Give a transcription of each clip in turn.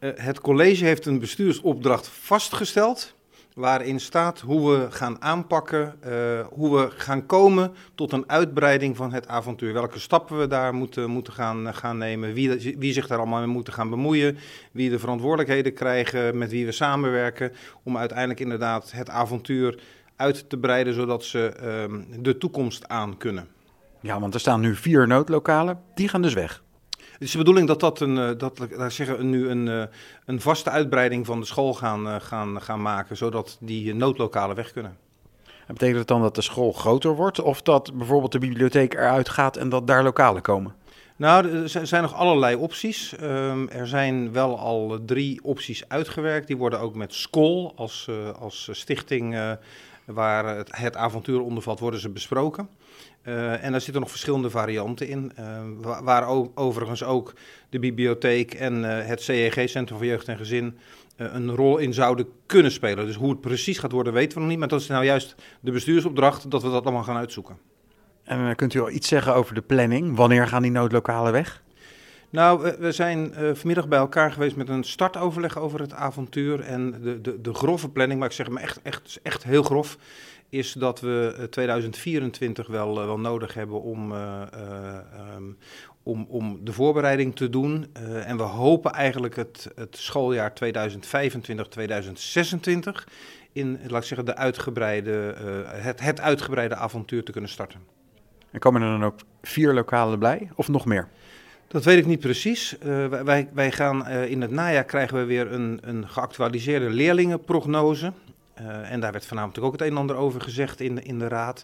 Uh, het college heeft een bestuursopdracht vastgesteld. Waarin staat hoe we gaan aanpakken, uh, hoe we gaan komen tot een uitbreiding van het avontuur. Welke stappen we daar moeten, moeten gaan, gaan nemen, wie, wie zich daar allemaal mee moeten gaan bemoeien, wie de verantwoordelijkheden krijgen, met wie we samenwerken. Om uiteindelijk inderdaad het avontuur uit te breiden, zodat ze uh, de toekomst aan kunnen. Ja, want er staan nu vier noodlokalen, die gaan dus weg. Is de bedoeling dat dat een, eh, dat, laat zeggen, nu een, eh, een vaste uitbreiding van de school gaan, eh, gaan, gaan maken, zodat die noodlokalen weg kunnen. En betekent het dan dat de school groter wordt of dat bijvoorbeeld de bibliotheek eruit gaat en dat daar lokalen komen? Nou, er zijn nog allerlei opties. Um, er zijn wel al drie opties uitgewerkt. Die worden ook met school als, uh, als stichting uh, waar het, het avontuur onder valt, worden ze besproken. Uh, en daar zitten nog verschillende varianten in, uh, waar overigens ook de bibliotheek en uh, het CEG, Centrum voor Jeugd en Gezin, een rol in zouden kunnen spelen. Dus hoe het precies gaat worden weten we nog niet, maar dat is nou juist de bestuursopdracht dat we dat allemaal gaan uitzoeken. En kunt u al iets zeggen over de planning? Wanneer gaan die noodlokalen weg? Nou, we zijn uh, vanmiddag bij elkaar geweest met een startoverleg over het avontuur. En de, de, de grove planning, maar ik zeg maar echt, echt, echt heel grof, is dat we 2024 wel, uh, wel nodig hebben om, um, om, om de voorbereiding te doen. en we hopen eigenlijk het, het schooljaar 2025-2026 in, laat ik zeggen, de uitgebreide, het, het uitgebreide avontuur te kunnen starten. En komen er dan ook vier lokalen bij of nog meer? Dat weet ik niet precies. Uh, wij, wij gaan uh, in het najaar krijgen we weer een, een geactualiseerde leerlingenprognose. Uh, en daar werd vanavond ook het een en ander over gezegd in, in de raad.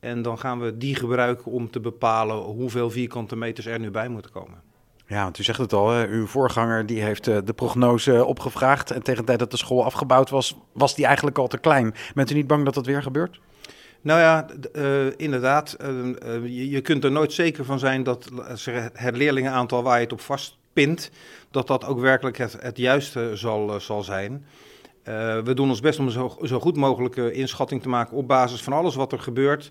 En dan gaan we die gebruiken om te bepalen hoeveel vierkante meters er nu bij moeten komen. Ja, want u zegt het al, hè? uw voorganger die heeft de prognose opgevraagd. En tegen de tijd dat de school afgebouwd was, was die eigenlijk al te klein. Bent u niet bang dat dat weer gebeurt? Nou ja, uh, inderdaad. Uh, je, je, kunt er nooit zeker van zijn dat het leerlingenaantal waar je het op vastpint, dat dat ook werkelijk het, het juiste zal, zal zijn. We doen ons best om zo, zo goed mogelijke inschatting te maken op basis van alles wat er gebeurt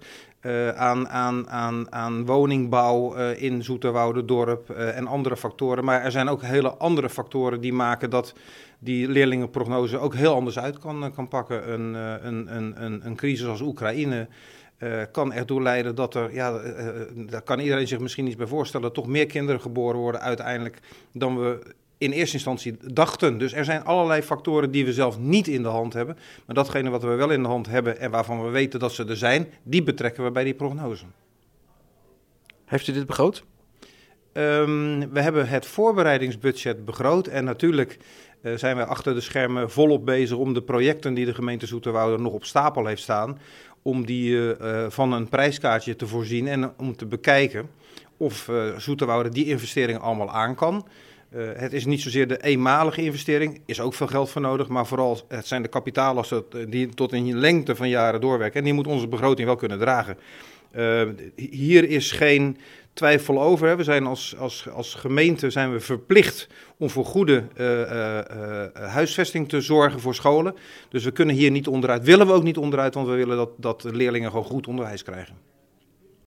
aan, aan, aan, aan woningbouw in Zoeterwoude dorp en andere factoren. Maar er zijn ook hele andere factoren die maken dat die leerlingenprognose ook heel anders uit kan, kan pakken. Een, een, een, een, een crisis als Oekraïne kan ertoe leiden dat er, ja, uh, daar kan iedereen zich misschien iets bij voorstellen, toch meer kinderen geboren worden uiteindelijk dan we in eerste instantie dachten. Dus er zijn allerlei factoren die we zelf niet in de hand hebben. Maar datgene wat we wel in de hand hebben en waarvan we weten dat ze er zijn, die betrekken we bij die prognose. Heeft u dit begroot? Um, we hebben het voorbereidingsbudget begroot en natuurlijk uh, zijn wij achter de schermen volop bezig om de projecten die de gemeente Zoeterwoude nog op stapel heeft staan, om die uh, van een prijskaartje te voorzien en om te bekijken of Zoeterwoude die investeringen allemaal aan kan. Uh, het is niet zozeer de eenmalige investering, is ook veel geld voor nodig, maar vooral het zijn de kapitaalassen die tot in lengte van jaren doorwerken. En die moet onze begroting wel kunnen dragen. Uh, hier is geen twijfel over. Hè. We zijn als, als, als gemeente zijn we verplicht om voor goede huisvesting te zorgen voor scholen. Dus we kunnen hier niet onderuit, willen we ook niet onderuit, want we willen dat, dat leerlingen gewoon goed onderwijs krijgen.